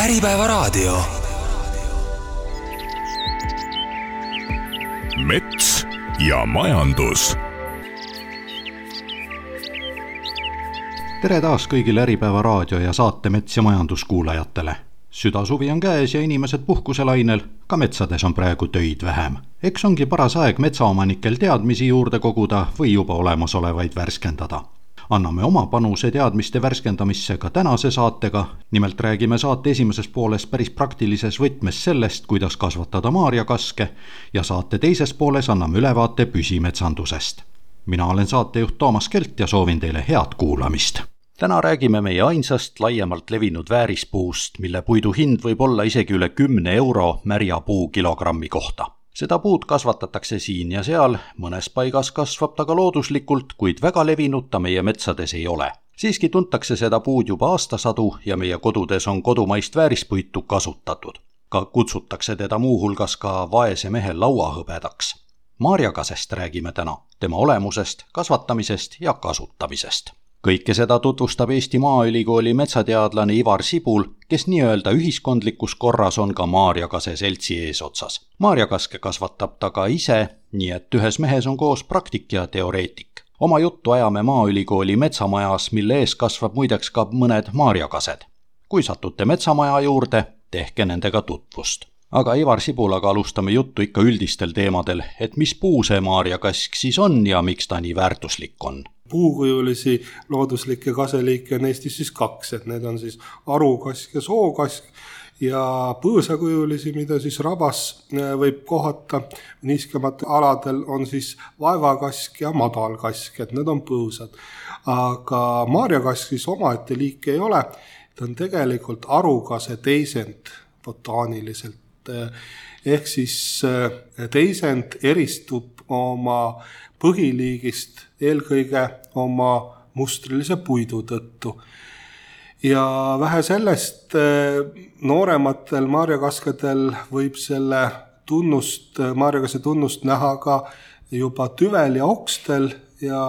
Äripäevaraadio. mets ja majandus. tere taas kõigile Äripäeva raadio ja saate Mets ja majandus kuulajatele. südasuvi on käes ja inimesed puhkuselainel, ka metsades on praegu töid vähem. eks ongi paras aeg metsaomanikel teadmisi juurde koguda või juba olemasolevaid värskendada anname oma panuse teadmiste värskendamisse ka tänase saatega. nimelt räägime saate esimeses pooles päris praktilises võtmes sellest, kuidas kasvatada maarjakaske ja saate teises pooles anname ülevaate püsimetsandusest. mina olen saatejuht Toomas Kelt ja soovin teile head kuulamist täna räägime meie ainsast laiemalt levinud väärispuust, mille puidu hind võib olla isegi üle kümne euro märja puu kilogrammi kohta seda puud kasvatatakse siin ja seal, mõnes paigas kasvab ta ka looduslikult, kuid väga levinud ta meie metsades ei ole. siiski tuntakse seda puud juba aastasadu ja meie kodudes on kodumaist väärispuitu kasutatud. ka kutsutakse teda muuhulgas ka vaese mehe lauahõbedaks. Maarjakasest räägime täna, tema olemusest, kasvatamisest ja kasutamisest kõike seda tutvustab Eesti Maaülikooli metsateadlane Ivar Sibul, kes nii-öelda ühiskondlikus korras on ka Maarjakase seltsi eesotsas. Maarjakaske kasvatab ta ka ise, nii et ühes mehes on koos praktik ja teoreetik. oma juttu ajame Maaülikooli metsamajas, mille ees kasvab muideks ka mõned maarjakased. kui satute metsamaja juurde, tehke nendega tutvust aga Ivar Sibulaga alustame juttu ikka üldistel teemadel, et mis puu see maarjakask siis on ja miks ta nii väärtuslik on puukujulisi looduslikke kaseliike on Eestis siis kaks, et need on siis arukask ja sookask ja põõsakujulisi, mida siis rabas äh, võib kohata niiskematel aladel, on siis vaevakask ja madalkask, et need on põõsad. aga maarjakask siis omaette liik ei ole, ta on tegelikult arukase teisend botaaniliselt äh, ehk siis äh, teisend eristub oma põhiliigist eelkõige oma mustrilise puidu tõttu. ja vähe sellest, äh, noorematel marjakaskedel võib selle tunnust, marjakase tunnust näha ka juba tüvel ja okstel ja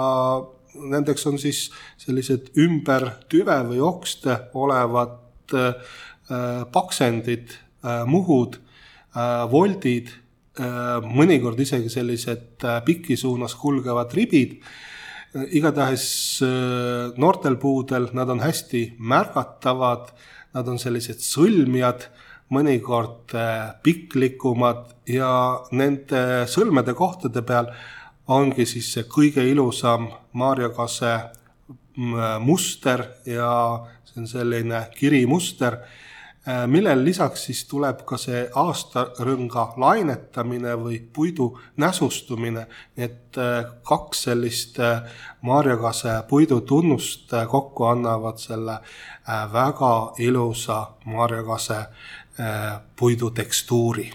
nendeks on siis sellised ümber tüve või okste olevad äh, paksendid, muhud, voldid mõnikord isegi sellised äh, piki suunas kulgevad ribid. Äh, igatahes noortel puudel nad on hästi märgatavad, nad on sellised sõlmjad, mõnikord piklikumad ja nende sõlmede kohtade peal ongi siis see kõige ilusam maarjakase mm, muster ja see on selline kirimuster Äh, millel lisaks siis tuleb ka see aastarõnga lainetamine või puidu näsustumine, et äh, kaks sellist äh, marjakase puidutunnust kokku annavad selle väga ilusa marjakase puidu tekstuuri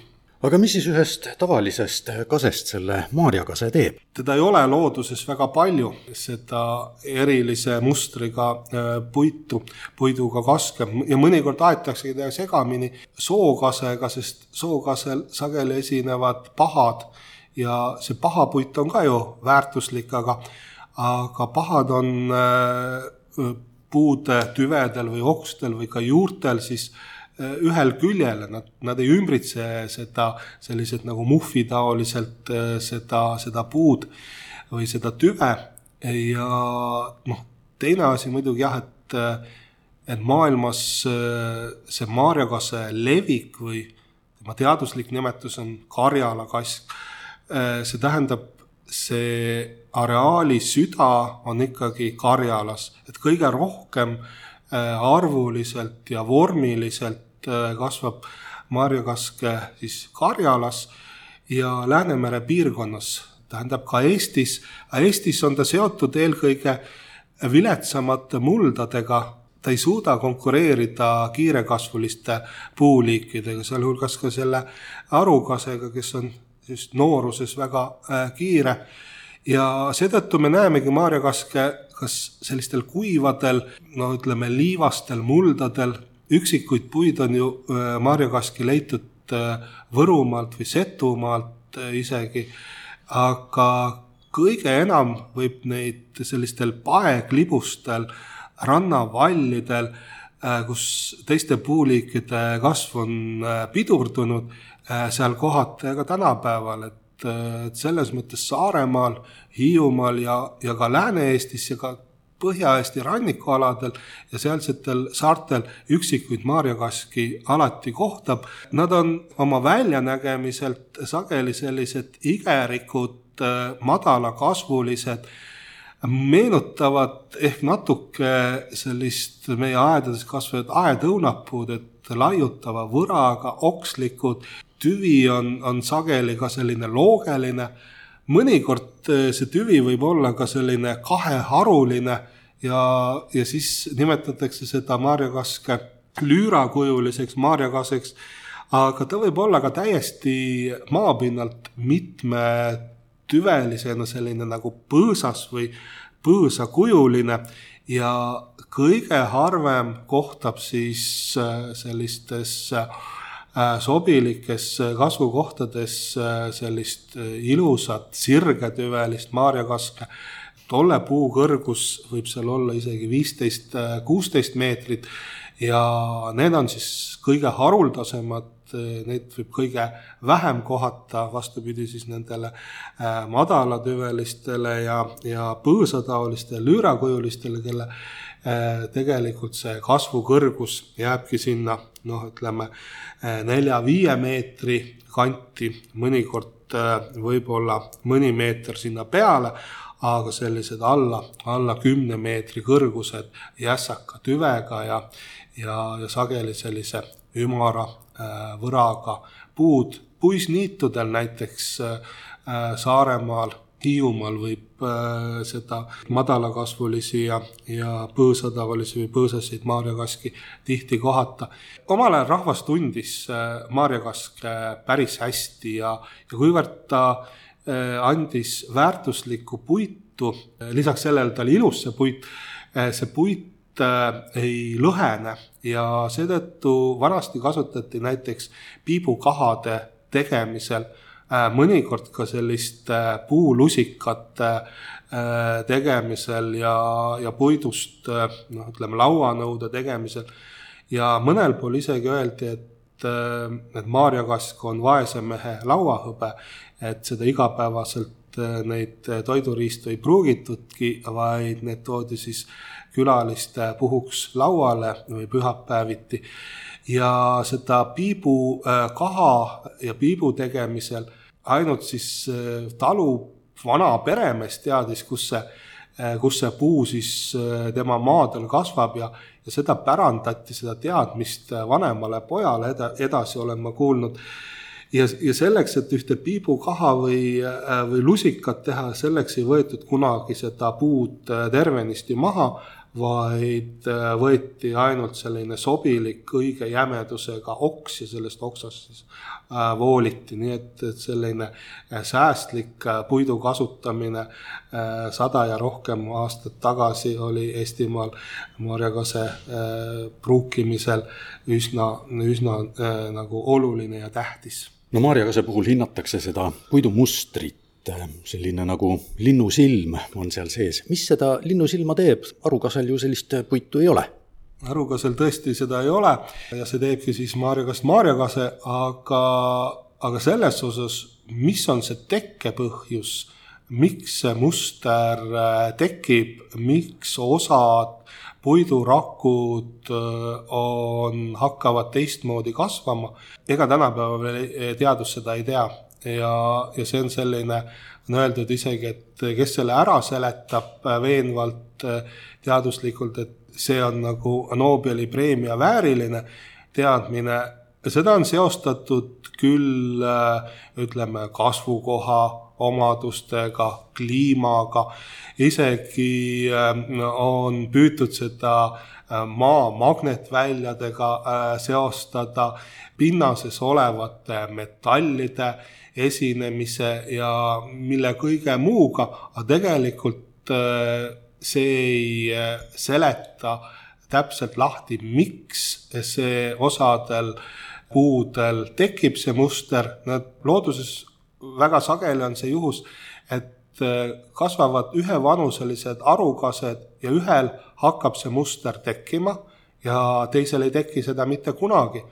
aga mis siis ühest tavalisest kasest selle maarjakase teeb? teda ei ole looduses väga palju, seda erilise mustriga äh, puitu, puiduga kaske. Ja mõnikord aetaksegi teda segamini sookasega, sest sookasel sageli esinevad pahad. Ja see pahapuit on ka ju väärtuslik, aga, aga pahad on äh, puude tüvedel või okstel või ka juurtel siis Äh, ühel küljel, nad, nad ei ümbritse seda selliselt nagu muhvitaoliselt äh, seda, seda puud või seda tüve ja noh, teine asi muidugi jah, et et maailmas äh, see maarjakase levik või tema teaduslik nimetus on karjalakask. see tähendab, see areaali süda on ikkagi Karjalas, et kõige rohkem arvuliselt ja vormiliselt Äh, kasvab marjakaske siis Karjalas ja Läänemere piirkonnas, tähendab ka Eestis. Eestis on ta seotud eelkõige viletsamate muldadega, ta ei suuda konkureerida kiirekasvuliste puuliikidega, sealhulgas ka selle arukasega, kes on just nooruses väga äh, kiire ja seetõttu me näemegi maarjakaske kas sellistel kuivadel, no ütleme, liivastel muldadel üksikuid puid on ju äh, marjakaski leitud äh, Võrumaalt või Setumaalt äh, isegi, aga kõige enam võib neid sellistel paeklibustel, rannavallidel kus teiste puuliikide kasv on pidurdunud, seal kohati ka tänapäeval, et, et selles mõttes Saaremaal, Hiiumaal ja, ja ka Lääne-Eestis ja ka Põhja-Eesti rannikualadel ja sealsetel saartel üksikuid maarjakaski alati kohtab. Nad on oma väljanägemiselt sageli sellised igerikud, madalakasvulised, meenutavad ehk natuke sellist meie aedades kasvavaid aedõunapuud, et laiutava võraga, okslikud, tüvi on, on sageli ka selline loogeline mõnikord eh, see tüvi võib olla ka selline kaheharuline ja, ja siis nimetatakse seda marjakaske lüürakujuliseks marjakaseks. aga ta võib olla ka täiesti maapinnalt mitmetüvelisena selline nagu põõsas või põõsakujuline ja kõige harvem kohtab siis eh, sellistes äh, sobilikes äh, kasvukohtades äh, sellist ilusat sirgetüvelist maarjakaske. tolle puu kõrgus võib seal olla isegi viisteist, kuusteist meetrit ja need on siis kõige haruldasemad, neid võib kõige vähem kohata, vastupidi siis nendele madalatüvelistele ja, ja põõsataolistele lüürakujulistele, kelle tegelikult see kasvukõrgus jääbki sinna noh, ütleme eh, nelja-viie meetri kanti, mõnikord eh, võib-olla mõni meeter sinna peale, aga sellised alla, alla kümne meetri kõrgused jässaka tüvega ja, ja, ja sageli sellise ümara võraga puud, puisniitudel näiteks Saaremaal Hiiumaal võib äh, seda madalakasvulisi ja, ja põõsatavalisi või põõsaseid maarjakaski tihti kohata. omal ajal rahvas tundis äh, maarjakaske päris hästi ja, ja kuivõrd ta äh, andis väärtuslikku puitu, lisaks sellele ta oli ilus, see puit, see puit ei lõhene ja seetõttu vanasti kasutati näiteks piibukahade tegemisel Äh, mõnikord ka selliste äh, puulusikate äh, tegemisel ja, ja puidust noh, ütleme lauanõude tegemisel. ja mõnel pool isegi öeldi, et, et maarjakask on vaese mehe lauahõbe, et seda igapäevaselt neid toiduriistu ei pruugitudki, vaid need toodi siis külaliste puhuks lauale või pühapäeviti ja seda piibukaha ja piibu tegemisel ainult siis äh, talu vana peremees teadis, kus see, äh, kus see puu siis äh, tema maadel kasvab ja, ja seda pärandati, seda teadmist vanemale pojale eda, edasi olen ma kuulnud. ja, ja selleks, et ühte piibukaha või, või lusikat teha, selleks ei võetud kunagi seda puud tervenisti maha vaid äh, võeti ainult selline sobilik õige jämedusega oks ja sellest oksast siis äh, vooliti, nii et, et selline äh, säästlik puidu kasutamine sada ja rohkem aastat tagasi oli Eestimaal marjakase pruukimisel üsna, üsna nagu oluline ja tähtis. no marjakase puhul hinnatakse seda puidumustrit et selline nagu linnusilm on seal sees. mis seda linnusilma teeb, arukasel ju sellist puitu ei ole. Arukasel tõesti seda ei ole ja see teebki siis maarjakast maarjakase, aga, aga selles osas, mis on see tekkepõhjus, miks see muster äh, tekib, miks osad puidurakud äh, on, hakkavad teistmoodi kasvama, ega tänapäeval teadus seda ei tea ja, ja see on selline, on öeldud isegi, et kes selle ära seletab veenvalt, teaduslikult, et see on nagu Nobeli preemia vääriline teadmine. seda on seostatud küll ütleme kasvukoha omadustega, kliimaga, isegi on püütud seda maa magnetväljadega seostada, pinnases olevate metallide esinemise ja mille kõige muuga, aga tegelikult äh, see ei äh, seleta täpselt lahti, miks see osadel puudel tekib see muster, nad looduses väga sageli on see juhus, et äh, kasvavad ühevanuselised arukased ja ühel hakkab see muster tekkima ja teisel ei teki seda mitte kunagi.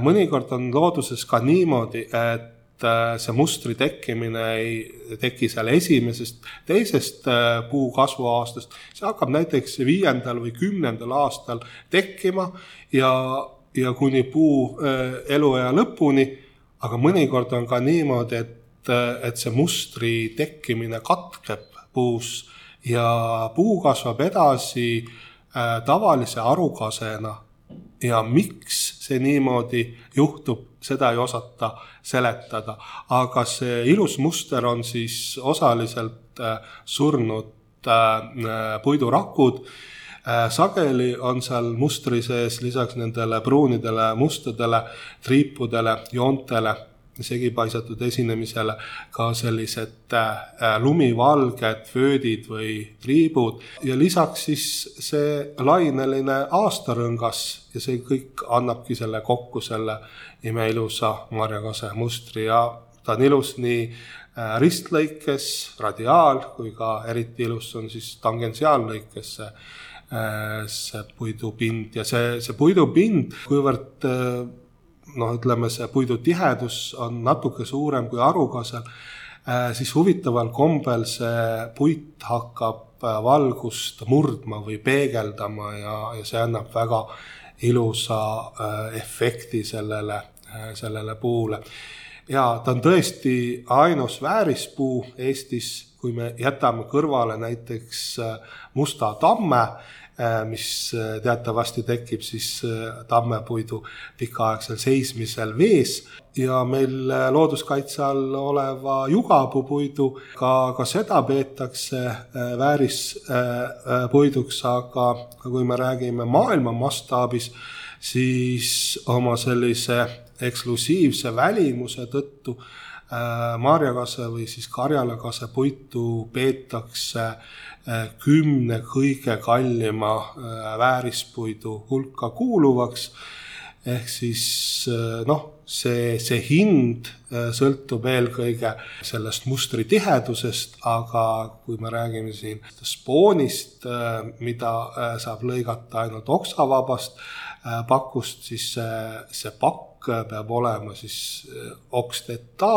mõnikord on looduses ka niimoodi, et see mustri tekkimine ei teki seal esimesest, teisest puu kasvuaastast, see hakkab näiteks viiendal või kümnendal aastal tekkima ja, ja kuni puu eluea lõpuni, aga mõnikord on ka niimoodi, et et see mustri tekkimine katkeb puus ja puu kasvab edasi äh, tavalise harukasena. Ja miks see niimoodi juhtub, seda ei osata seletada, aga see ilus muster on siis osaliselt äh, surnud äh, puidurakud. Sageli on seal mustri sees lisaks nendele pruunidele, mustadele triipudele, joontele segipaisatud esinemisele ka sellised äh, lumivalged vöödid või triibud. Ja lisaks siis see laineline aastarõngas ja see kõik annabki selle kokku selle imeilusa marjakase mustri. Ja ta on ilus nii äh, ristlõikes, radiaal kui ka eriti ilus on siis tangentsiaallõikes see äh, see puidupind. Ja see, see puidupind, kuivõrd noh, ütleme see puidu tihedus on natuke suurem kui harukasel, äh, siis huvitaval kombel see puit hakkab äh, valgust murdma või peegeldama ja, ja see annab väga ilusa äh, efekti sellele, sellele puule. ja ta on tõesti ainus väärispuu Eestis, kui me jätame kõrvale näiteks musta tamme mis äh, teatavasti tekib siis äh, tammepuidu pikaaegsel seismisel vees. Ja meil looduskaitse all oleva jugapuupuidu ka, ka seda peetakse väärispuiduks, aga kui me räägime maailma mastaabis, siis oma sellise eksklusiivse välimuse tõttu marjakase või siis karjalakase puitu peetakse äh, Äh, kümne kõige kallima äh, väärispuidu hulka kuuluvaks. ehk siis äh, noh, see, see hind sõltub eelkõige sellest mustri tihedusest, aga kui me räägime siin spoonist, mida saab lõigata ainult oksavabast pakust, siis see, pakk peab olema siis oksteta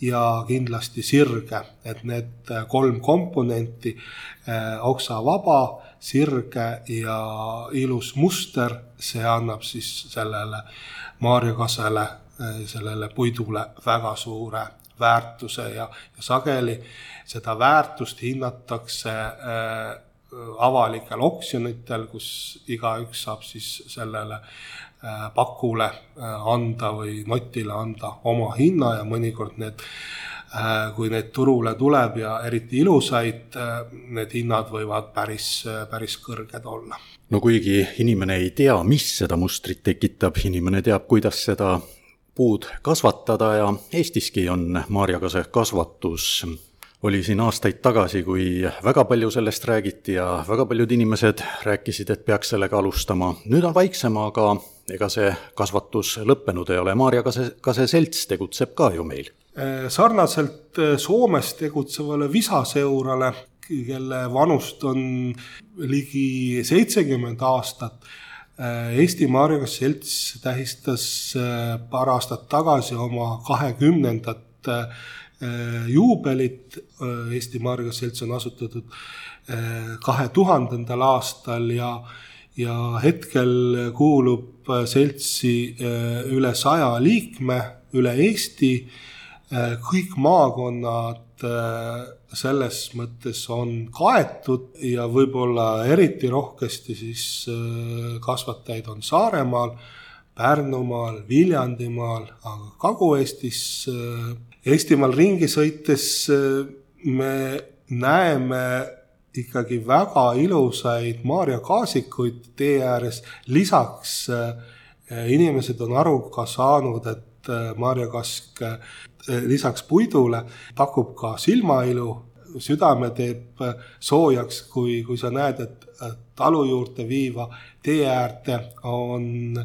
ja kindlasti sirge, et need kolm komponenti, oksavaba, sirge ja ilus muster, see annab siis sellele maarjakasele, sellele puidule väga suure väärtuse ja, ja sageli seda väärtust hinnatakse äh, avalikel oksjonitel, kus igaüks saab siis sellele Äh, pakule äh, anda või notile anda oma hinna ja mõnikord need, äh, kui neid turule tuleb ja eriti ilusaid, need hinnad võivad päris, päris kõrged olla. no kuigi inimene ei tea, mis seda mustrit tekitab, inimene teab, kuidas seda puud kasvatada ja Eestiski on marjakase kasvatus oli siin aastaid tagasi, kui väga palju sellest räägiti ja väga paljud inimesed rääkisid, et peaks sellega alustama. nüüd on vaiksem, aga ega see kasvatus lõppenud ei ole, Maarja Kase, Kase selts tegutseb ka ju meil. Äh, sarnaselt äh, Soomes tegutsevale Visaseurale, kelle vanust on ligi seitsekümmend aastat, äh, Eesti Maarjakas selts tähistas paar aastat tagasi oma kahekümnendat juubelit. Eesti Maarjakas selts on asutatud kahe tuhandendal aastal ja ja hetkel kuulub äh, seltsi äh, üle saja liikme üle Eesti. Äh, kõik maakonnad selles mõttes on kaetud ja võib-olla eriti rohkesti siis kasvatajaid on Saaremaal, Pärnumaal, Viljandimaal, aga Kagu-Eestis, Eestimaal ringi sõites me näeme ikkagi väga ilusaid maarjakaasikuid tee ääres. lisaks äh, inimesed on aru ka saanud, et äh, maarjakask äh, lisaks puidule pakub ka silmailu, südame teeb soojaks, kui, kui sa näed, et talu juurde viiva tee äärde on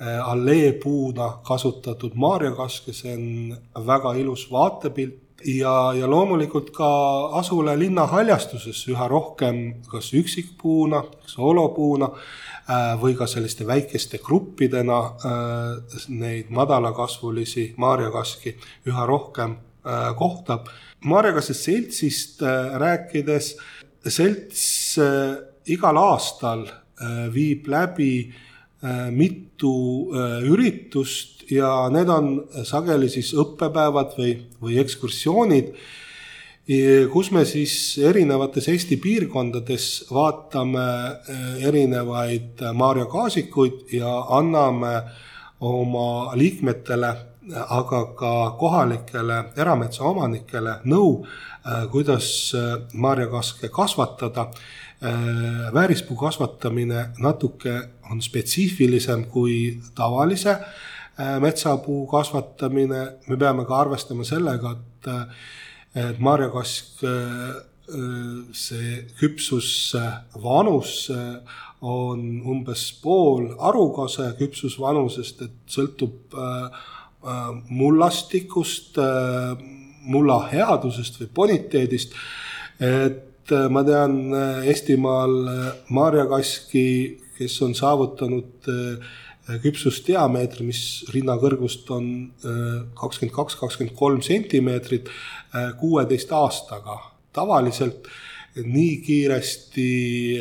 alleepuuna kasutatud maarjakask ja see on väga ilus vaatepilt ja, ja loomulikult ka asula linna haljastuses üha rohkem kas üksikpuuna, soolopuuna või ka selliste väikeste gruppidena neid madalakasvulisi maarjakaski üha rohkem kohtab. maarjakase seltsist rääkides, selts igal aastal viib läbi mitu üritust ja need on sageli siis õppepäevad või, või ekskursioonid, kus me siis erinevates Eesti piirkondades vaatame eh, erinevaid Maarja kaasikuid ja anname oma liikmetele, aga ka kohalikele erametsaomanikele nõu, kuidas eh, marjakaske kasvatada. Väärispuu kasvatamine natuke on spetsiifilisem kui tavalise Äh, metsapuu kasvatamine, me peame ka arvestama sellega, et, äh, et marjakask, äh, see küpsusvanus on umbes pool arukase küpsusvanusest, et sõltub mullastikust, mulla headusest või boniteedist. et ma tean Eestimaal marjakaski, kes on saavutanud Äh, küpsusdiameetri, mis rinnakõrgust on äh, kakskümmend kaks, kakskümmend kolm sentimeetrit äh, kuueteist aastaga. tavaliselt nii kiiresti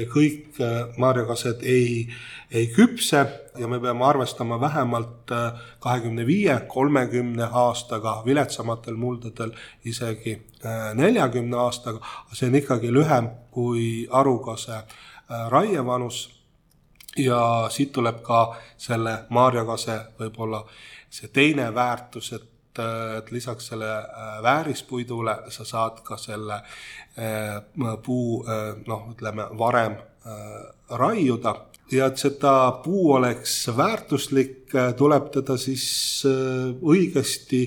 kõik marjakased ei, ei küpse ja me peame arvestama vähemalt kahekümne viie, kolmekümne aastaga, viletsamatel muldadel isegi neljakümne aastaga. see on ikkagi lühem kui arukase raievanus ja siit tuleb ka selle marjakase võib-olla see teine väärtus, et, et lisaks selle äh, väärispuidule sa saad ka selle äh, puu äh, noh, ütleme varem raiuda ja et seda puu oleks väärtuslik, tuleb teda siis õigesti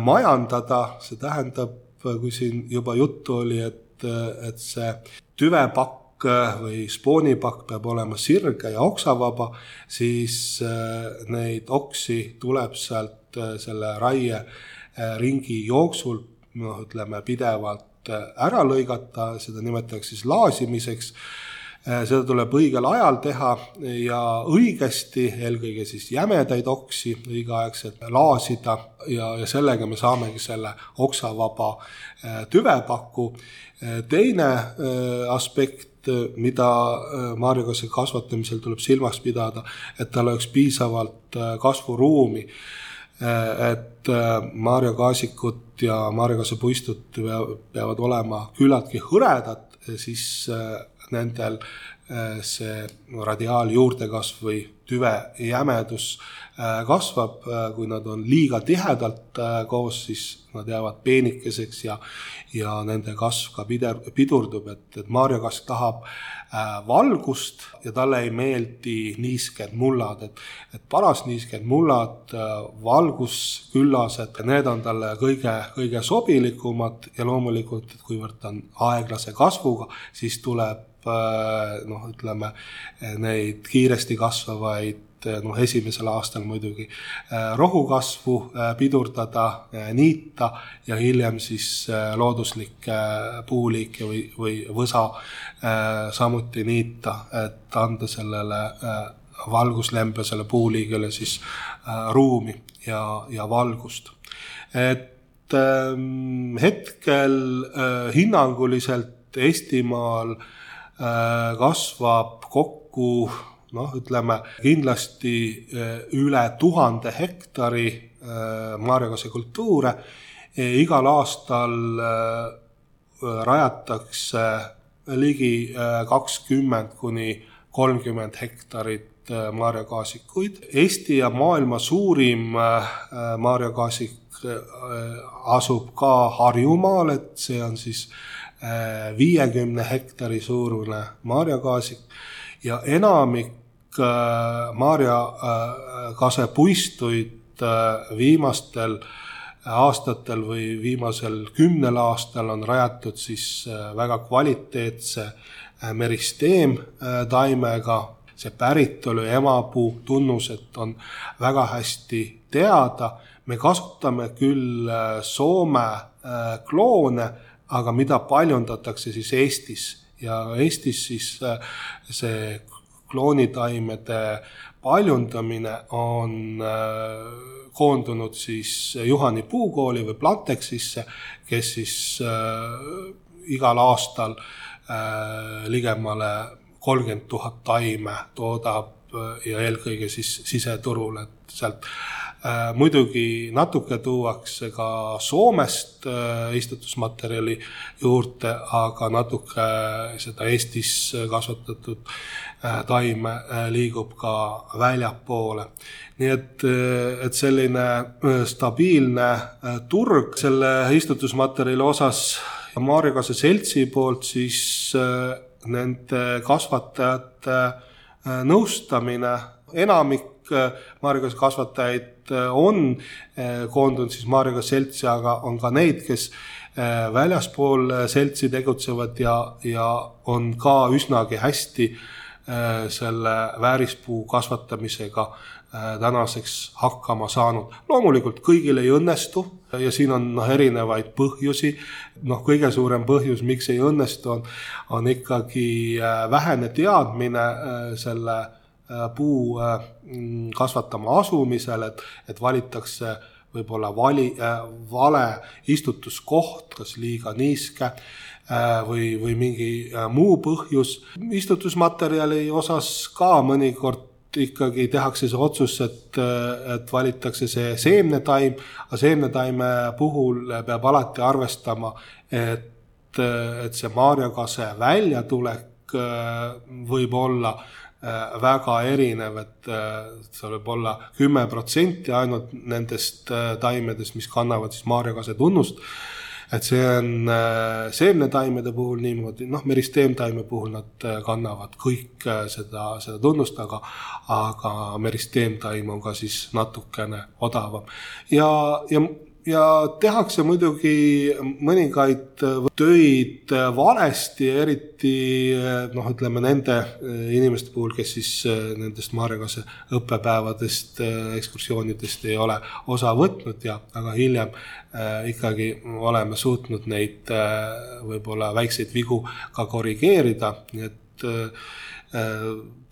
majandada, see tähendab, kui siin juba juttu oli, et, et see tüvepakk pakk või spoonipakk peab olema sirge ja oksavaba, siis äh, neid oksi tuleb sealt äh, selle raieringi äh, jooksul noh, ütleme pidevalt ära lõigata, seda nimetatakse siis laasimiseks seda tuleb õigel ajal teha ja õigesti, eelkõige siis jämedaid oksi õigeaegselt laasida ja, ja sellega me saamegi selle oksavaba tüvepaku. teine aspekt Äh, mida äh, marjakasse kasvatamisel tuleb silmas pidada, et tal oleks piisavalt äh, kasvuruumi. et marjakaasikud ja marjakassepuistud peavad olema küllaltki hõredad, siis nendel see radiaaljuurdekasv või tüve jämedus kasvab, kui nad on liiga tihedalt koos, siis nad jäävad peenikeseks ja, ja nende kasv ka pider, pidurdub, et, et marjakask tahab valgust ja talle ei meeldi niisked mullad, et, et parasniisked mullad äh,, valgusküllased, need on talle kõige, kõige sobilikumad. Ja loomulikult, et kuivõrd ta on aeglase kasvuga, siis tuleb noh, ütleme neid kiiresti kasvavaid et noh, esimesel aastal muidugi äh, rohukasvu äh, pidurdada, äh, niita ja hiljem siis looduslikke puuliike või, või võsa samuti niita, et anda sellele valguslembesele puuliigile siis ruumi ja, ja valgust. et ähm, hetkel hinnanguliselt Eestimaal kasvab kokku noh, ütleme kindlasti eh, üle tuhande hektari eh, marjakasekultuure. igal aastal rajatakse ligi kakskümmend kuni kolmkümmend hektarit marjakaasikuid. Eesti ja maailma suurim marjakaasik asub ka Harjumaal, et see on siis viiekümne hektari suurune marjakaasik ja enamik Äh, Maarja äh, äh, viimastel aastatel või viimasel kümnel aastal on rajatud siis väga kvaliteetse meristeem taimega. see päritolu ja emapuu tunnused on väga hästi teada. me kasutame küll Soome kloone, aga mida paljundatakse siis Eestis? Ja Eestis siis see kloonitaimede paljundamine on koondunud siis Juhani puukooli või Plantexisse, kes siis äh, igal aastal äh, ligemale kolmkümmend tuhat taime toodab äh, ja eelkõige siis siseturul, et sealt äh, muidugi natuke tuuakse ka Soomest äh, istutusmaterjali juurde, aga natuke seda Eestis kasvatatud äh, taime äh, liigub ka väljapoole. Nii et, et selline äh, stabiilne äh, turg selle istutusmaterjali osas Maarjakase seltsi poolt siis äh, nende kasvatajate nõustamine, enamik Maarjakase kasvatajaid on koondunud siis Maarjakase seltsi, aga on ka neid, kes väljaspool seltsi tegutsevad ja, ja on ka üsnagi hästi selle väärispuu kasvatamisega Äh, tänaseks hakkama saanud. loomulikult kõigil ei õnnestu ja siin on noh, erinevaid põhjusi. noh, kõige suurem põhjus, miks ei õnnestu, on, on ikkagi äh, vähene teadmine äh, selle puu kasvatama asumisel, et, et valitakse võib-olla vali äh,, vale istutuskoht, kas liiga niiske äh, või, või mingi äh, muu põhjus. istutusmaterjali osas ka mõnikord ikkagi tehakse see otsus, et, et valitakse see seemnetaim, aga seemnetaime puhul peab alati arvestama, et, et see marjakase väljatulek äh, võib olla äh, väga erinev, et äh, see võib olla kümme protsenti ainult nendest taimedest, mis kannavad siis marjakase tunnust et see on äh, seemnetaimede puhul niimoodi, noh, meristeemtaime puhul nad äh, kannavad kõik äh, seda, seda tunnust, aga, aga meristeemtaim on ka siis natukene odavam. ja, ja ja tehakse muidugi mõningaid töid valesti, eriti noh, ütleme nende inimeste puhul, kes siis nendest Maarjakase õppepäevadest, ekskursioonidest ei ole osa võtnud ja aga hiljem äh, ikkagi oleme suutnud neid äh, võib-olla väikseid vigu ka korrigeerida, nii et äh,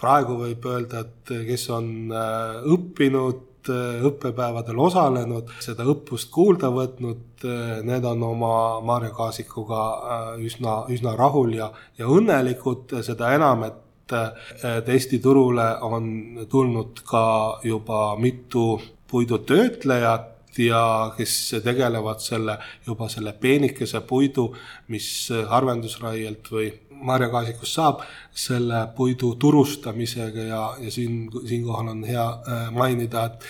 praegu võib öelda, et kes on õppinud Äh, õppepäevadel osalenud, seda õppust kuulda võtnud, äh, need on oma Maarja Kaasikuga äh, üsna, üsna rahul ja, ja õnnelikud, seda enam, et et Eesti turule on tulnud ka juba mitu puidutöötlejat ja kes tegelevad selle, juba selle peenikese puidu, mis harvendusraielt või marjakaasikust saab, selle puidu turustamisega ja, ja siin, siinkohal on hea äh, mainida, et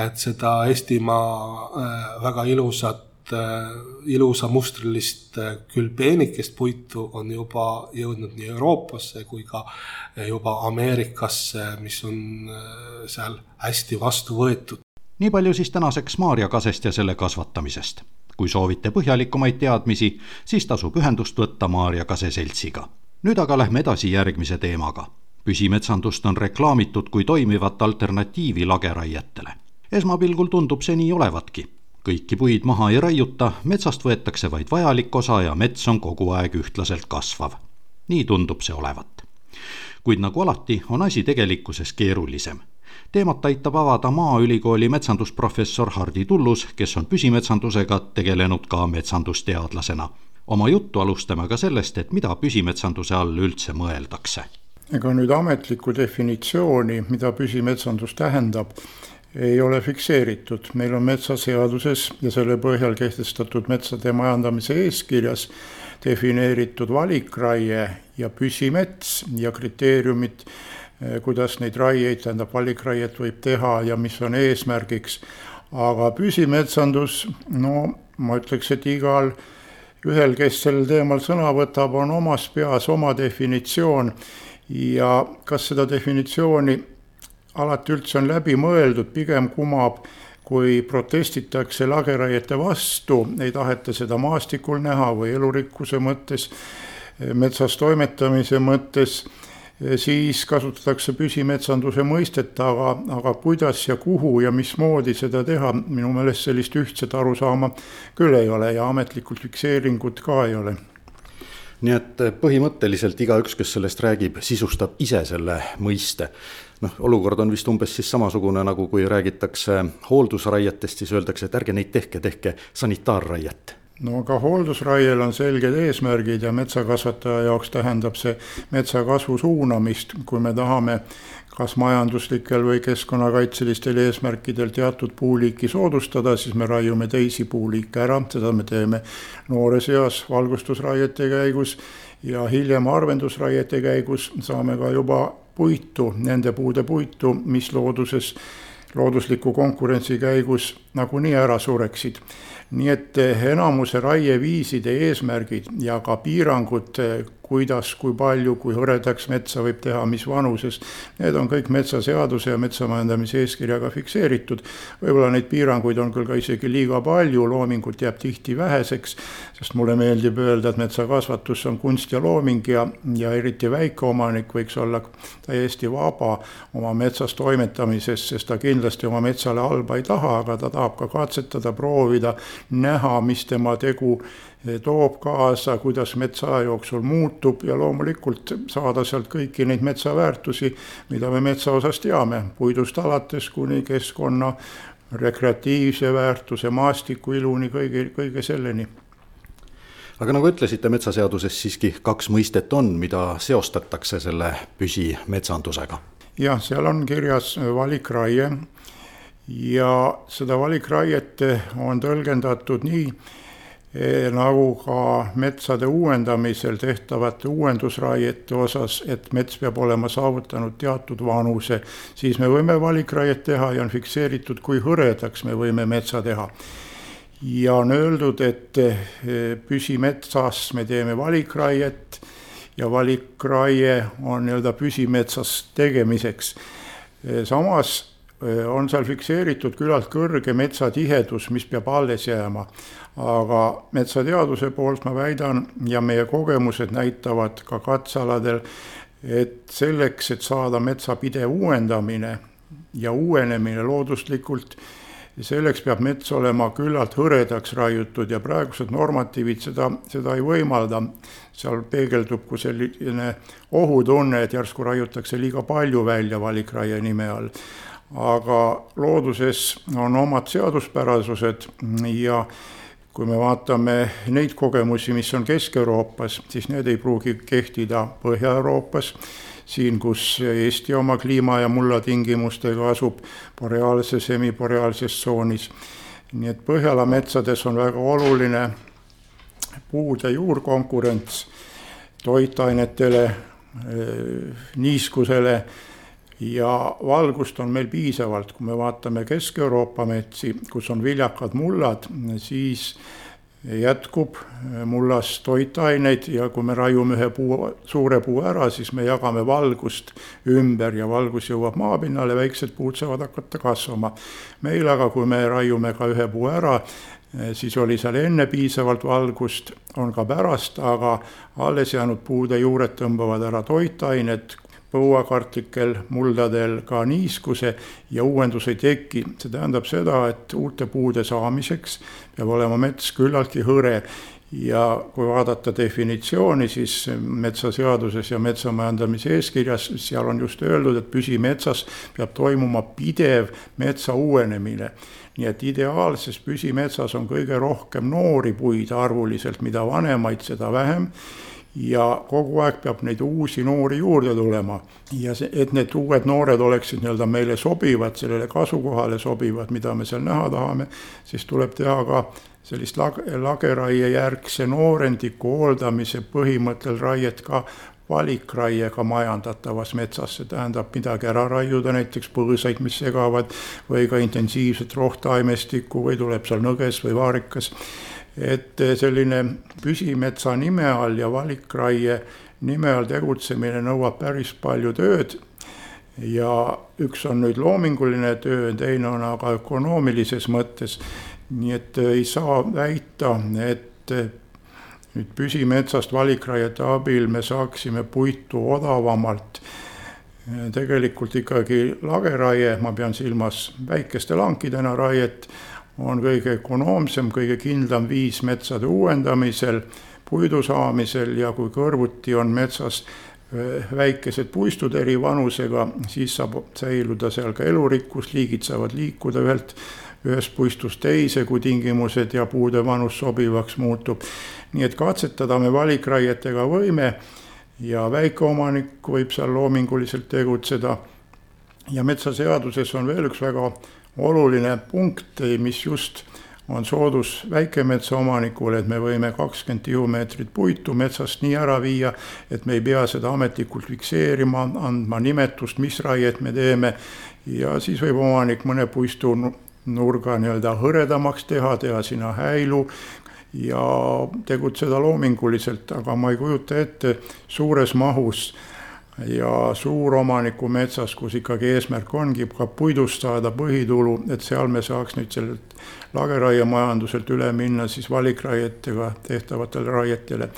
et seda Eestimaa äh, väga ilusat äh, ilusa mustrilist küll peenikest puitu on juba jõudnud nii Euroopasse kui ka juba Ameerikasse, mis on seal hästi vastu võetud. Nii palju siis tänaseks maarjakasest ja selle kasvatamisest kui soovite põhjalikumaid teadmisi, siis tasub ühendust võtta Maarja Kase seltsiga. nüüd aga lähme edasi järgmise teemaga. püsimetsandust on reklaamitud kui toimivat alternatiivi lageraietele. esmapilgul tundub see nii olevatki. kõiki puid maha ei raiuta, metsast võetakse vaid vajalik osa ja mets on kogu aeg ühtlaselt kasvav. nii tundub see olevat. kuid nagu alati, on asi tegelikkuses keerulisem teemat aitab avada Maaülikooli metsandusprofessor Hardi Tullus, kes on püsimetsandusega tegelenud ka metsandusteadlasena. oma juttu alustame ka sellest, et mida püsimetsanduse all üldse mõeldakse. ega nüüd ametlikku definitsiooni, mida püsimetsandus tähendab, ei ole fikseeritud, meil on metsaseaduses ja selle põhjal kehtestatud metsade majandamise eeskirjas defineeritud valikraie ja püsimets ja kriteeriumid kuidas neid raieid, tähendab valikraiet võib teha ja mis on eesmärgiks. aga püsimetsandus, no ma ütleks, et igal ühel, kes sel teemal sõna võtab, on omas peas oma definitsioon. Ja kas seda definitsiooni alati üldse on läbi mõeldud, pigem kumab, kui protestitakse lageraiete vastu, ei taheta seda maastikul näha või elurikkuse mõttes, metsas toimetamise mõttes siis kasutatakse püsimetsanduse mõistet, aga, aga kuidas ja kuhu ja mismoodi seda teha, minu meelest sellist ühtset arusaama küll ei ole ja ametlikult fikseeringut ka ei ole nii et põhimõtteliselt igaüks, kes sellest räägib, sisustab ise selle mõiste. noh, olukord on vist umbes siis samasugune, nagu kui räägitakse hooldusraietest, siis öeldakse, et ärge neid tehke, tehke sanitaarraiet no aga hooldusraiel on selged eesmärgid ja metsakasvataja jaoks tähendab see metsa kasvu suunamist, kui me tahame kas majanduslikel või keskkonnakaitselistel eesmärkidel teatud puuliiki soodustada, siis me raiume teisi puuliike ära, seda me teeme noores eas valgustusraiete käigus ja hiljem harvendusraiete käigus saame ka juba puitu, nende puude puitu, mis looduses loodusliku konkurentsi käigus nagunii ära sureksid. Nii et enamuse raieviiside eesmärgid ja ka piirangud kuidas, kui palju, kui hõredaks metsa võib teha, mis vanuses. Need on kõik metsaseaduse ja metsamajandamise eeskirjaga fikseeritud. võib-olla neid piiranguid on küll ka isegi liiga palju, loomingut jääb tihti väheseks, sest mulle meeldib öelda, et metsakasvatus on kunst ja looming ja, ja eriti väikeomanik võiks olla täiesti vaba oma metsas toimetamises, sest ta kindlasti oma metsale halba ei taha, aga ta tahab ka katsetada, proovida, näha, mis tema tegu toob kaasa, kuidas mets aja jooksul muutub ja loomulikult saada sealt kõiki neid metsaväärtusi, mida me metsa osas teame, puidust alates kuni keskkonna rekreatiivse väärtuse, maastiku iluni, kõige, kõige selleni aga nagu ütlesite, metsaseaduses siiski kaks mõistet on, mida seostatakse selle püsimetsandusega. jah, seal on kirjas valikraie ja seda valikraiet on tõlgendatud nii, Eh, nagu ka metsade uuendamisel tehtavate uuendusraiete osas, et mets peab olema saavutanud teatud vanuse, siis me võime valikraiet teha ja on fikseeritud, kui hõredaks me võime metsa teha. ja on öeldud, et eh, püsimetsas me teeme valikraiet ja valikraie on nii-öelda püsimetsas tegemiseks. Eh, samas on seal fikseeritud küllalt kõrge metsatihedus, mis peab alles jääma aga metsateaduse poolt ma väidan ja meie kogemused näitavad ka katsealadel, et selleks, et saada metsa pidev uuendamine ja uuenemine looduslikult, selleks peab mets olema küllalt hõredaks raiutud ja praegused normatiivid seda, seda ei võimalda. seal peegeldub kui selline ohutunne, et järsku raiutakse liiga palju välja valikraie nime all. Aga looduses on omad seaduspärasused ja kui me vaatame neid kogemusi, mis on Kesk-Euroopas, siis need ei pruugi kehtida Põhja-Euroopas, siin, kus Eesti oma kliima ja mulla tingimustega asub boreaalses, semiboreaalses tsoonis. nii et Põhjala metsades on väga oluline puude juurkonkurents toitainetele, niiskusele ja valgust on meil piisavalt, kui me vaatame Kesk-Euroopa metsi, kus on viljakad mullad, siis jätkub mullas toitaineid ja kui me raiume ühe puu, suure puu ära, siis me jagame valgust ümber ja valgus jõuab maapinnale, väiksed puud saavad hakata kasvama. meil aga, kui me raiume ka ühe puu ära, siis oli seal enne piisavalt valgust, on ka pärast, aga alles jäänud puude juured tõmbavad ära toitained, põuakartlikel muldadel ka niiskuse ja uuendus ei teki. see tähendab seda, et uute puude saamiseks peab olema mets küllaltki hõre ja kui vaadata definitsiooni, siis metsaseaduses ja metsamajandamise eeskirjas, seal on just öeldud, et püsimetsas peab toimuma pidev metsa uuenemine. nii et ideaalses püsimetsas on kõige rohkem noori puid arvuliselt, mida vanemaid, seda vähem ja kogu aeg peab neid uusi noori juurde tulema. Ja see, et need uued noored oleksid nii-öelda meile sobivad, sellele kasukohale sobivad, mida me seal näha tahame, siis tuleb teha ka sellist lag-, lageraie järgse noorendiku hooldamise põhimõttel raiet ka valikraiega majandatavas metsas, see tähendab midagi ära raiuda, näiteks põõsaid, mis segavad, või ka intensiivset rohtaimestikku või tuleb seal nõges või vaarikas et selline püsimetsa nime all ja valikraie nime all tegutsemine nõuab päris palju tööd. ja üks on nüüd loominguline töö, teine on aga ökonoomilises mõttes. nii et ei saa väita, et nüüd püsimetsast valikraiete abil me saaksime puitu odavamalt. tegelikult ikkagi lageraie, ma pean silmas väikeste lankidena raiet, on kõige ökonoomsem, kõige kindlam viis metsade uuendamisel, puidu saamisel ja kui kõrvuti on metsas väikesed puistud eri vanusega, siis saab säiluda seal ka elurikkus, liigid saavad liikuda ühelt, ühest puistust teise, kui tingimused ja puude vanus sobivaks muutub. nii et katsetada me valikraietega võime ja väikeomanik võib seal loominguliselt tegutseda. ja metsaseaduses on veel üks väga oluline punkt, mis just on soodus väikemetsaomanikule, et me võime kakskümmend tihumeetrit puitu metsast nii ära viia, et me ei pea seda ametlikult fikseerima, andma nimetust, mis raiet me teeme. ja siis võib omanik mõne puistu nurga nii-öelda hõredamaks teha, teha sinna häilu ja tegutseda loominguliselt, aga ma ei kujuta ette suures mahus ja suuromaniku metsas, kus ikkagi eesmärk ongi ka puidust saada põhitulu, et seal me saaks nüüd sellelt lageraiemajanduselt üle minna siis valikraietega tehtavatele raietele.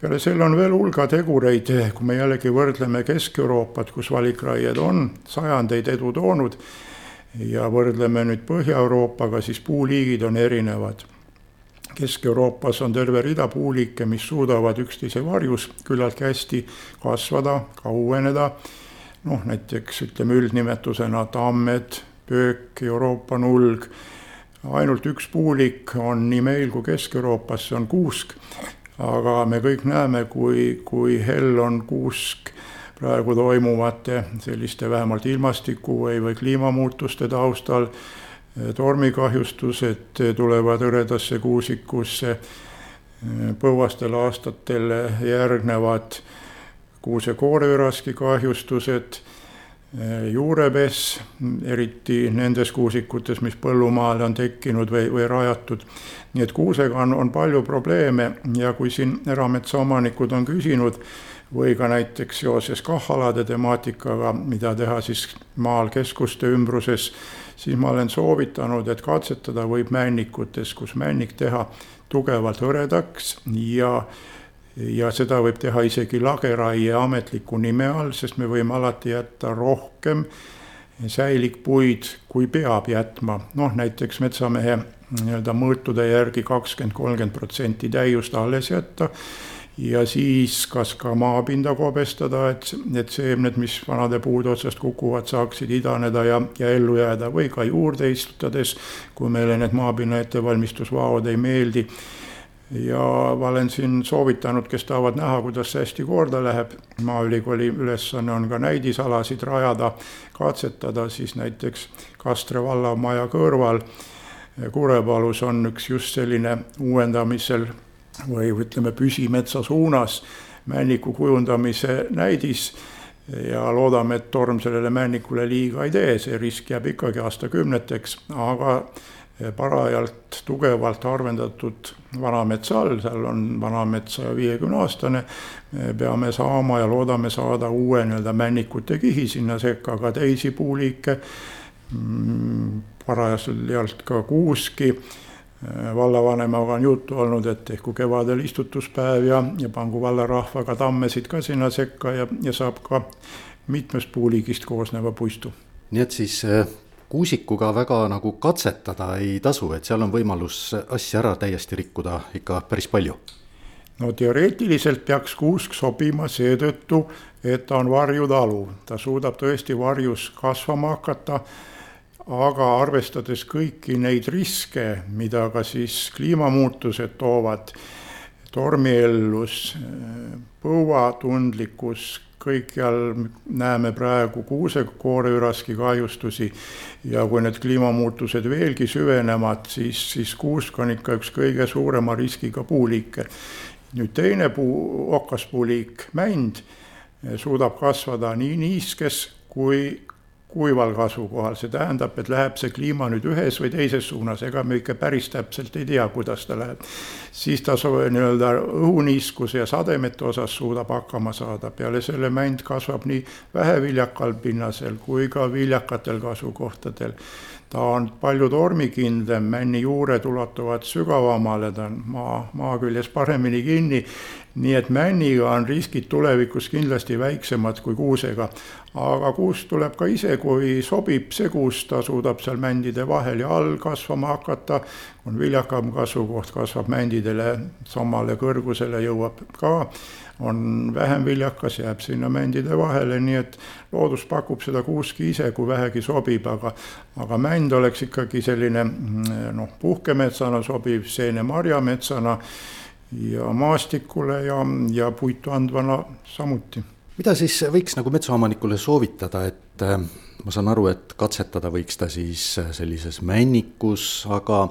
peale selle on veel hulga tegureid, kui me jällegi võrdleme Kesk-Euroopat, kus valikraied on sajandeid edu toonud ja võrdleme nüüd Põhja-Euroopaga, siis puuliigid on erinevad Kesk-Euroopas on terve rida puuliike, mis suudavad üksteise varjus küllaltki hästi kasvada, kaueneda. noh, näiteks ütleme üldnimetusena tammed, pöök, Euroopa nulg. ainult üks puulik on nii meil kui Kesk-Euroopas, see on kuusk. aga me kõik näeme, kui, kui hell on kuusk praegu toimuvate selliste vähemalt ilmastiku või, või kliimamuutuste taustal tormikahjustused tulevad hõredasse kuusikusse, põuastel aastatel järgnevad kuuse kooreüraski kahjustused, juurepess, eriti nendes kuusikutes, mis põllumaale on tekkinud või, või rajatud. nii et kuusega on, on palju probleeme ja kui siin erametsaomanikud on küsinud või ka näiteks seoses KAH-alade temaatikaga, mida teha siis maal keskuste ümbruses siis ma olen soovitanud, et katsetada võib männikutes, kus männik teha tugevalt hõredaks ja ja seda võib teha isegi lageraie ametliku nime all, sest me võime alati jätta rohkem säilikpuid, kui peab jätma, noh näiteks metsamehe nii-öelda mõõtude järgi kakskümmend, kolmkümmend protsenti täiust alles jätta ja siis kas ka maapinda kobestada, et, et seemned, mis vanade puude otsast kukuvad, saaksid idaneda ja, ja ellu jääda või ka juurde istutades, kui meile need maapinna ettevalmistusvaod ei meeldi. ja ma olen siin soovitanud, kes tahavad näha, kuidas see hästi korda läheb, Maaülikooli ülesanne on ka näidisalasid rajada, katsetada siis näiteks Kastre vallamaja kõrval. Kurepalus on üks just selline uuendamisel või ütleme, püsimetsa suunas männiku kujundamise näidis. Ja loodame, et torm sellele männikule liiga ei tee, see risk jääb ikkagi aastakümneteks, aga parajalt tugevalt harvendatud vanametsa all, seal on vanamets saja viiekümne aastane, peame saama ja loodame saada uue nii-öelda männikute kihi sinna sekka, ka teisi puuliike, mm, parajalt ka kuuski vallavanemaga on juttu olnud, et tehku kevadel istutuspäev ja, ja pangu vallarahvaga tammesid ka sinna sekka ja, ja saab ka mitmest puuliigist koosneva puistu. nii et siis äh, kuusikuga väga nagu katsetada ei tasu, et seal on võimalus asja ära täiesti rikkuda ikka päris palju? no teoreetiliselt peaks kuusk sobima seetõttu, et ta on varjutalu, ta suudab tõesti varjus kasvama hakata aga arvestades kõiki neid riske, mida ka siis kliimamuutused toovad, tormiellus, põuatundlikkus, kõikjal näeme praegu kuusekooreüraski kahjustusi ja kui need kliimamuutused veelgi süvenevad, siis, siis kuusk on ikka üks kõige suurema riskiga puuliike. nüüd teine puu, okaspuuliik, mänd, suudab kasvada nii niiskes kui kuival kasvukohal, see tähendab, et läheb see kliima nüüd ühes või teises suunas, ega me ikka päris täpselt ei tea, kuidas ta läheb. siis ta nii-öelda õhuniiskuse ja sademete osas suudab hakkama saada, peale selle mänd kasvab nii väheviljakal pinnasel kui ka viljakatel kasvukohtadel ta on palju tormikindlam, männi juured ulatuvad sügavamale, ta on maa, maa küljes paremini kinni. nii et männiga on riskid tulevikus kindlasti väiksemad kui kuusega. aga kuus tuleb ka ise, kui sobib segus, ta suudab seal mändide vahel ja all kasvama hakata. on viljakam kasvukoht, kasvab mändidele samale kõrgusele, jõuab ka on vähem viljakas, jääb sinna mändide vahele, nii et loodus pakub seda kuuski ise, kui vähegi sobib, aga aga mänd oleks ikkagi selline noh, puhkemetsana sobiv, seenemarjametsana ja maastikule ja, ja puitu andvana samuti. mida siis võiks nagu metsaomanikule soovitada, et äh, ma saan aru, et katsetada võiks ta siis sellises männikus, aga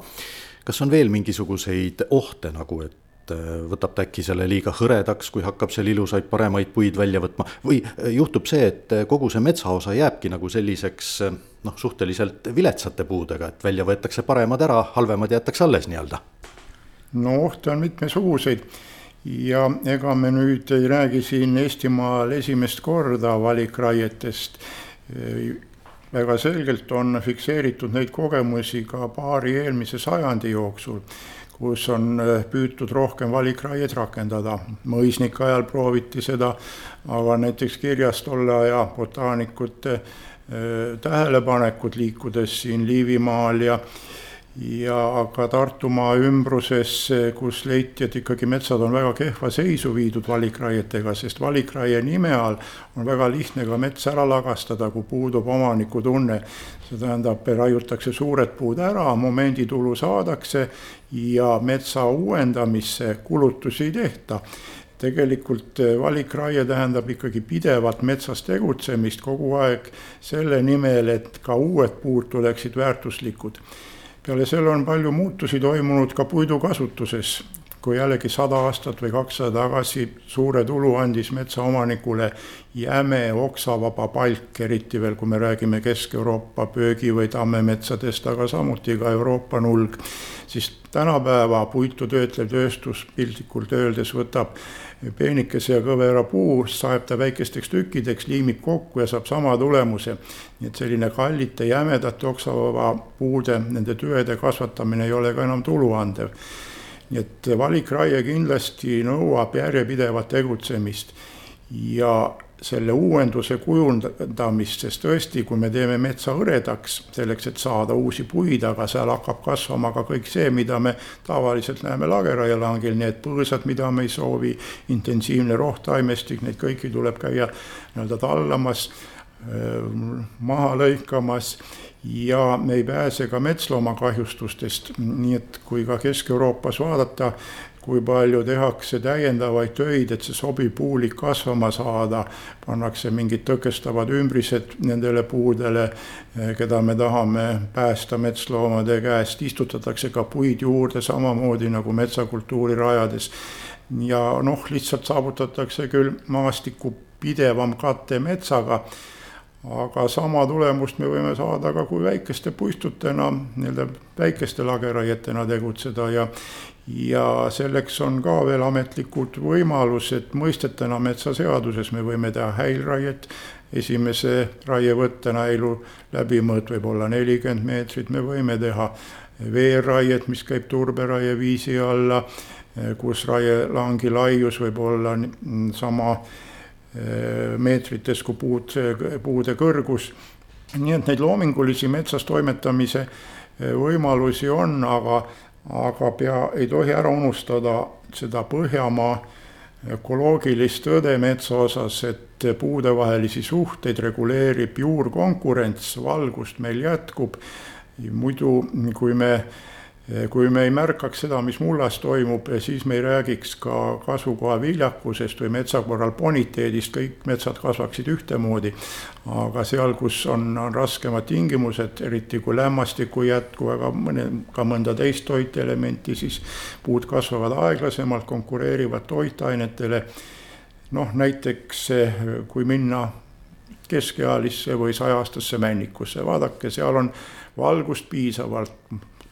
kas on veel mingisuguseid ohte nagu, et et äh, võtab ta äkki selle liiga hõredaks, kui hakkab seal ilusaid paremaid puid välja võtma või äh, juhtub see, et äh, kogu see metsaosa jääbki nagu selliseks noh, suhteliselt viletsate puudega, et välja võetakse paremad ära, halvemad jäetakse alles nii-öelda? no ohte on mitmesuguseid ja ega me nüüd ei räägi siin Eestimaal esimest korda valikraietest. väga selgelt on fikseeritud neid kogemusi ka paari eelmise sajandi jooksul kus on äh, püütud rohkem valikraieid rakendada. mõisnike ajal prooviti seda, aga näiteks kirjas tolle aja botaanikute äh, tähelepanekud liikudes siin Liivimaal ja ja ka Tartumaa ümbruses, kus leiti, et ikkagi metsad on väga kehva seisu viidud valikraietega, sest valikraie nime all on väga lihtne ka mets ära lagastada, kui puudub omaniku tunne. see tähendab, raiutakse suured puud ära, momenditulu saadakse ja metsa uuendamisse kulutusi ei tehta tegelikult valikraie tähendab ikkagi pidevat metsas tegutsemist kogu aeg selle nimel, et ka uued puud tuleksid väärtuslikud peale selle on palju muutusi toimunud ka puidukasutuses. kui jällegi sada aastat või kakssada tagasi suure tulu andis metsaomanikule jäme oksavaba palk, eriti veel, kui me räägime Kesk-Euroopa pöögi- või tammemetsadest, aga samuti ka Euroopa nulg, siis tänapäeva puitu töötlev tööstus piltlikult öeldes võtab peenikese ja kõvera puu, saeb ta väikesteks tükkideks, liimib kokku ja saab sama tulemuse. nii et selline kallite, jämedate oksavaba puude, nende tüvede kasvatamine ei ole ka enam tuluandev. nii et valikraie kindlasti nõuab järjepidevat tegutsemist ja selle uuenduse kujundamist, sest tõesti, kui me teeme metsa hõredaks, selleks, et saada uusi puid, aga seal hakkab kasvama ka kõik see, mida me tavaliselt näeme lageraielangil, need põõsad, mida me ei soovi, intensiivne rohtaimestik, neid kõiki tuleb käia nii-öelda tallamas, maha lõikamas ja me ei pääse ka metsloomakahjustustest, nii et kui ka Kesk-Euroopas vaadata, kui palju tehakse täiendavaid töid, et see sobiv puulik kasvama saada, pannakse mingid tõkestavad ümbrised nendele puudele, keda me tahame päästa metsloomade käest, istutatakse ka puid juurde samamoodi nagu metsakultuuri rajades. ja noh, lihtsalt saavutatakse küll maastiku pidevam kate metsaga aga sama tulemust me võime saada ka kui väikeste puistutena, nii-öelda väikeste lageraietena tegutseda ja ja selleks on ka veel ametlikud võimalused. Mõistetena metsaseaduses, me võime teha häilraiet, esimese raievõttena häilu läbimõõt võib olla nelikümmend meetrit, me võime teha veeraiet, mis käib turberaie viisi alla, kus raielangi laius võib olla sama meetrites kui puud, puude kõrgus. nii et neid loomingulisi metsas toimetamise eh, võimalusi on, aga aga pea, ei tohi ära unustada seda Põhjamaa ökoloogilist tõde metsa osas, et puudevahelisi suhteid reguleerib juurkonkurents, valgust meil jätkub. muidu, kui me kui me ei märkaks seda, mis mullas toimub, siis me ei räägiks ka kasvukoha viljakusest või metsakorral boniteedist, kõik metsad kasvaksid ühtemoodi. aga seal, kus on, on raskemad tingimused, eriti kui lämmastikku ei jätku, aga mõne, ka mõnda teist toitelementi, siis puud kasvavad aeglasemalt, konkureerivad toitainetele. noh, näiteks kui minna keskealisse või sajaastasse männikusse, vaadake, seal on valgust piisavalt,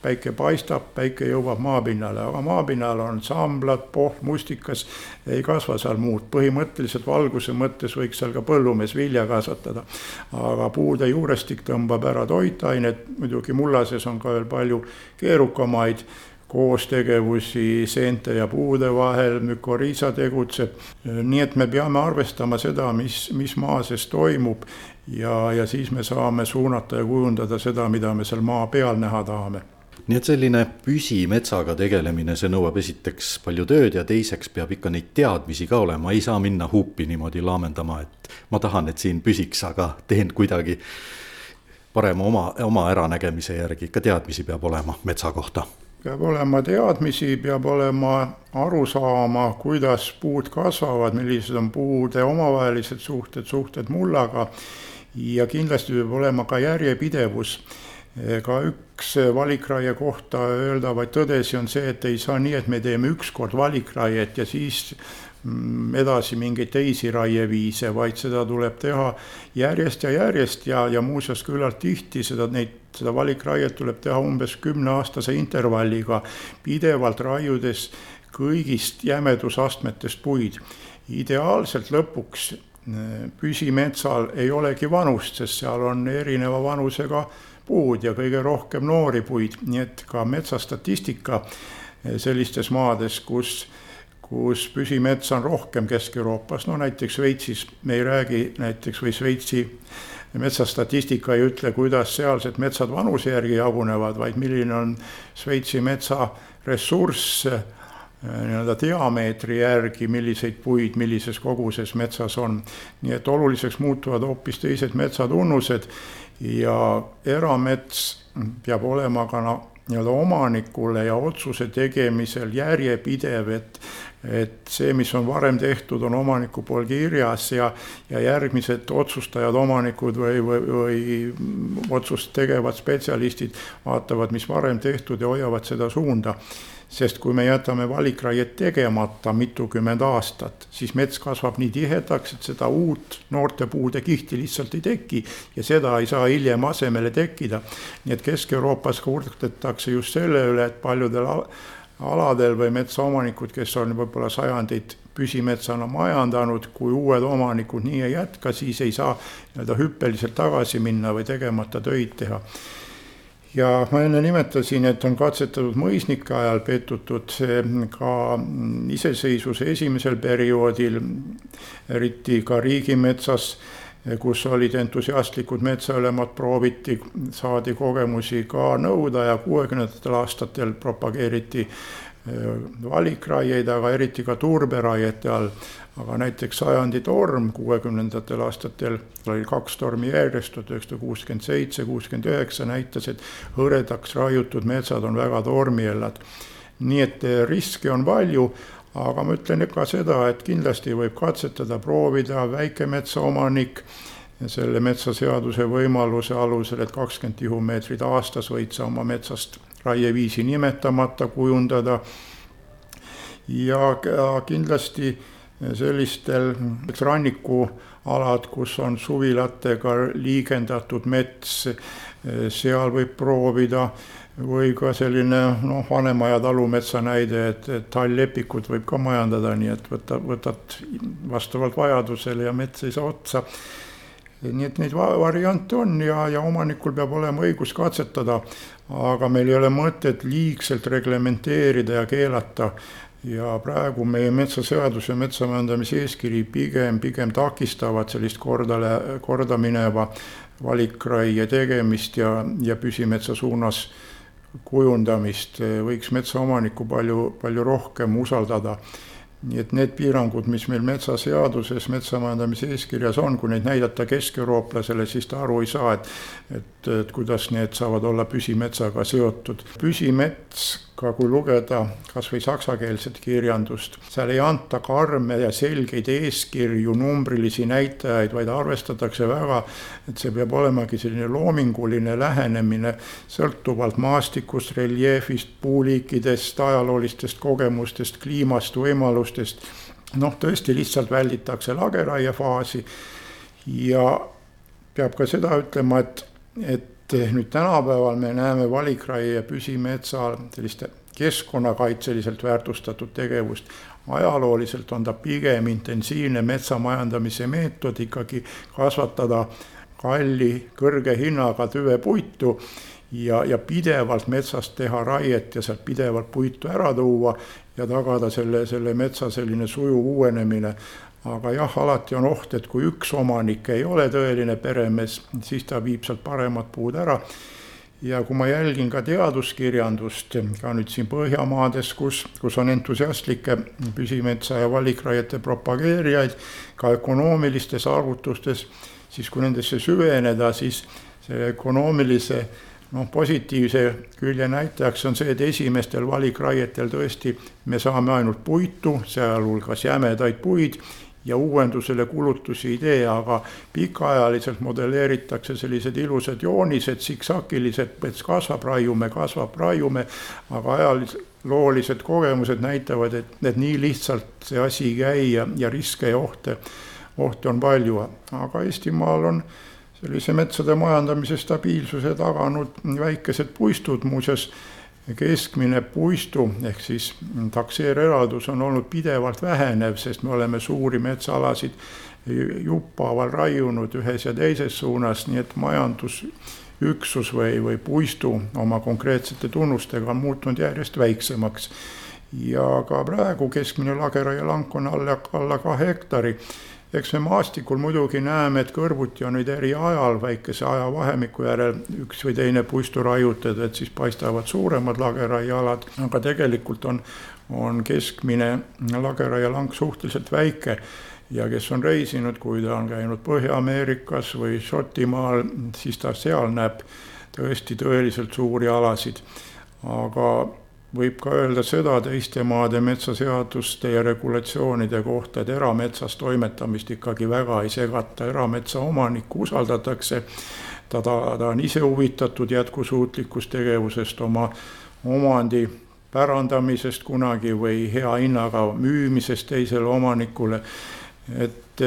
päike paistab, päike jõuab maapinnale, aga maapinnal on samblad, pohm, mustikas, ei kasva seal muud. põhimõtteliselt valguse mõttes võiks seal ka põllumees vilja kasvatada. aga puude juurestik tõmbab ära toitained, muidugi mullases on ka veel palju keerukamaid koostegevusi seente ja puude vahel, mükoriisa tegutseb. nii et me peame arvestama seda, mis, mis maa sees toimub ja, ja siis me saame suunata ja kujundada seda, mida me seal maa peal näha tahame nii et selline püsimetsaga tegelemine, see nõuab esiteks palju tööd ja teiseks peab ikka neid teadmisi ka olema, ei saa minna huupi niimoodi laamendama, et ma tahan, et siin püsiks, aga teen kuidagi parema oma, oma äranägemise järgi, ikka teadmisi peab olema metsa kohta. Peab olema teadmisi, peab olema aru saama, kuidas puud kasvavad, millised on puude omavahelised suhted, suhted mullaga. Ja kindlasti peab olema ka järjepidevus ka üks valikraie kohta öeldavaid tõdesi on see, et ei saa nii, et me teeme ükskord valikraiet ja siis mm, edasi mingeid teisi raieviise, vaid seda tuleb teha järjest ja järjest ja, ja muuseas küllalt tihti seda, neid, seda valikraiet tuleb teha umbes kümneaastase intervalliga, pidevalt raiudes kõigist jämedusastmetest puid. ideaalselt lõpuks mm, püsimetsal ei olegi vanust, sest seal on erineva vanusega puud ja kõige rohkem noori puid, nii et ka metsastatistika eh, sellistes maades, kus kus püsimets on rohkem Kesk-Euroopas, no näiteks Šveitsis me ei räägi näiteks või Šveitsi metsastatistika ei ütle, kuidas sealsed metsad vanuse järgi jagunevad, vaid milline on Šveitsi metsa ressurss eh, nii-öelda diameetri järgi, milliseid puid millises koguses metsas on. nii et oluliseks muutuvad hoopis teised metsatunnused ja eramets peab olema ka nii-öelda omanikule ja otsuse tegemisel järjepidev, et et see, mis on varem tehtud, on omaniku pool kirjas ja, ja järgmised otsustajad, omanikud või, või, või otsust tegevad spetsialistid vaatavad, mis varem tehtud ja hoiavad seda suunda sest kui me jätame valikraiet tegemata mitukümmend aastat, siis mets kasvab nii tihedaks, et seda uut noorte puude kihti lihtsalt ei teki ja seda ei saa hiljem asemele tekkida. nii et Kesk-Euroopas kurdetakse just selle üle, et paljudel aladel või metsaomanikud, kes on võib-olla sajandeid püsimetsana majandanud, kui uued omanikud nii ei jätka, siis ei saa nii-öelda hüppeliselt tagasi minna või tegemata töid teha ja ma enne nimetasin, et on katsetatud mõisnike ajal peetutud ka iseseisvuse esimesel perioodil, eriti ka riigimetsas, kus olid entusiastlikud metsaülemad, prooviti, saadi kogemusi ka nõuda ja kuuekümnendatel aastatel propageeriti valikraieid, aga eriti ka turberaiete all aga näiteks sajandi torm kuuekümnendatel aastatel, oli kaks tormi järjest, tuhat üheksasada kuuskümmend seitse, kuuskümmend üheksa, näitas, et hõredaks raiutud metsad on väga tormiellad. nii et eh, riske on palju, aga ma ütlen ka seda, et kindlasti võib katsetada, proovida väikemetsaomanik selle metsaseaduse võimaluse alusel, et kakskümmend tihumeetrit aastas võid sa oma metsast raieviisi nimetamata kujundada. ja kindlasti sellistel rannikualad, kus on suvilatega liigendatud mets, seal võib proovida või ka selline noh, Vanemaja talumetsa näide, et, et tall-lepikut võib ka majandada, nii et võta, võtad vastavalt vajadusele ja mets ei saa otsa. nii et neid variante on ja, ja omanikul peab olema õigus katsetada, aga meil ei ole mõtet liigselt reglementeerida ja keelata. Ja praegu meie metsaseadus ja metsamajandamise eeskiri pigem, pigem takistavad sellist kordale, korda mineva valikraie tegemist ja, ja püsimetsa suunas kujundamist, võiks metsaomanikku palju, palju rohkem usaldada nii et need piirangud, mis meil metsaseaduses, metsamajandamise eeskirjas on, kui neid näidata keskeurooplasele, siis ta aru ei saa, et et, et kuidas need saavad olla püsimetsaga seotud. püsimets, ka kui lugeda kas või saksakeelset kirjandust, seal ei anta karme ja selgeid eeskirju, numbrilisi näitajaid, vaid arvestatakse väga, et see peab olemagi selline loominguline lähenemine sõltuvalt maastikust, reljeefist, puuliikidest, ajaloolistest kogemustest, kliimast, võimalustest. Noh, tõesti lihtsalt välditakse lageraiefaasi ja peab ka seda ütlema, et, et nüüd tänapäeval me näeme valikraie püsimetsal sellist keskkonnakaitseliselt väärtustatud tegevust. ajalooliselt on ta pigem intensiivne metsamajandamise meetod ikkagi kasvatada kalli, kõrge hinnaga tüvepuitu ja, ja pidevalt metsast teha raiet ja sealt pidevalt puitu ära tuua ja tagada selle, selle metsa selline sujuv uuenemine. aga jah, alati on oht, et kui üks omanik ei ole tõeline peremees, siis ta viib sealt paremad puud ära ja kui ma jälgin ka teaduskirjandust, ka nüüd siin Põhjamaades, kus, kus on entusiastlikke püsimetsa ja valikraiete propageerijaid, ka ökonoomilistes arvutustes, siis kui nendesse süveneda, siis see ökonoomilise noh, positiivse külje näitajaks on see, et esimestel valikraietel tõesti me saame ainult puitu, sealhulgas jämedaid puid ja uuendusele kulutusi ei tee, aga pikaajaliselt modelleeritakse sellised ilusad joonised, siksakilised, mets kasvab, raiume, kasvab, raiume, aga ajaloolised kogemused näitavad, et, et nii lihtsalt see asi ei käi ja, ja riske ja ohte, ohte on palju, aga Eestimaal on sellise metsade majandamise stabiilsuse taganud väikesed puistud, muuseas keskmine puistu ehk siis takseereraldus on olnud pidevalt vähenev, sest me oleme suuri metsaalasid jupphaaval raiunud ühes ja teises suunas, nii et majandusüksus või, või puistu oma konkreetsete tunnustega on muutunud järjest väiksemaks. ja ka praegu keskmine lageraielank on alla, alla kahe hektari eks me maastikul muidugi näeme, et kõrvuti on nüüd eri ajal väikese ajavahemiku järel üks või teine puistu raiutud, et siis paistavad suuremad lageraiealad, aga tegelikult on, on keskmine lageraielank suhteliselt väike ja kes on reisinud, kui ta on käinud Põhja-Ameerikas või Šotimaal, siis ta seal näeb tõesti tõeliselt suuri alasid. aga võib ka öelda seda teiste maade metsaseaduste ja regulatsioonide kohta, et erametsas toimetamist ikkagi väga ei segata, erametsa omanikku usaldatakse. ta, ta, ta on ise huvitatud jätkusuutlikust tegevusest, oma omandi pärandamisest kunagi või hea hinnaga müümisest teisele omanikule. Et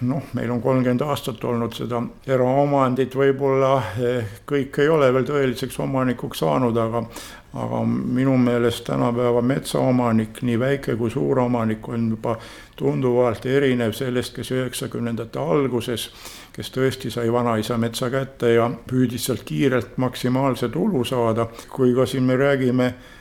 noh, meil on kolmkümmend aastat olnud seda eraomandit, võib-olla eh, kõik ei ole veel tõeliseks omanikuks saanud, aga aga minu meelest tänapäeva metsaomanik, nii väike kui suur omanik, on juba tunduvalt erinev sellest, kes üheksakümnendate alguses, kes tõesti sai vanaisa metsa kätte ja püüdis sealt kiirelt maksimaalse tulu saada, kui ka siin me räägime eh,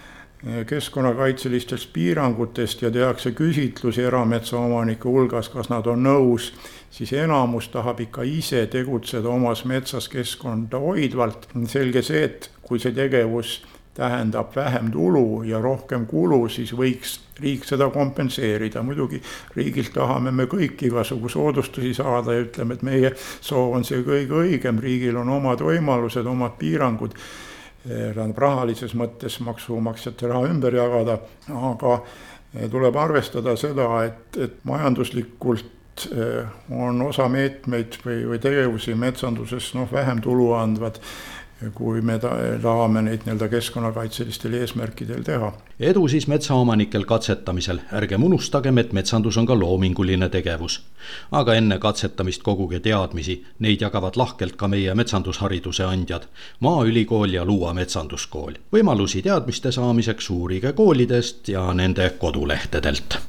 keskkonnakaitselistest piirangutest ja tehakse küsitlusi erametsaomanike hulgas, kas nad on nõus, siis enamus tahab ikka ise tegutseda omas metsas keskkonda hoidvalt. selge see, et kui see tegevus tähendab vähem tulu ja rohkem kulu, siis võiks riik seda kompenseerida. muidugi riigilt tahame me kõik igasugu soodustusi saada ja ütleme, et meie soov on see kõige õigem, riigil on omad võimalused, omad piirangud. Tähendab rahalises mõttes maksumaksjate raha ümber jagada, aga eh, tuleb arvestada seda, et, et majanduslikult eh, on osa meetmeid või, või tegevusi metsanduses noh, vähem tulu andvad kui me tahame neid nii-öelda keskkonnakaitselistel eesmärkidel teha. edu siis metsaomanikel katsetamisel, ärgem unustagem, et metsandus on ka loominguline tegevus. aga enne katsetamist koguge teadmisi, neid jagavad lahkelt ka meie metsandushariduse andjad, Maaülikool ja Luua metsanduskool. võimalusi teadmiste saamiseks uurige koolidest ja nende kodulehtedelt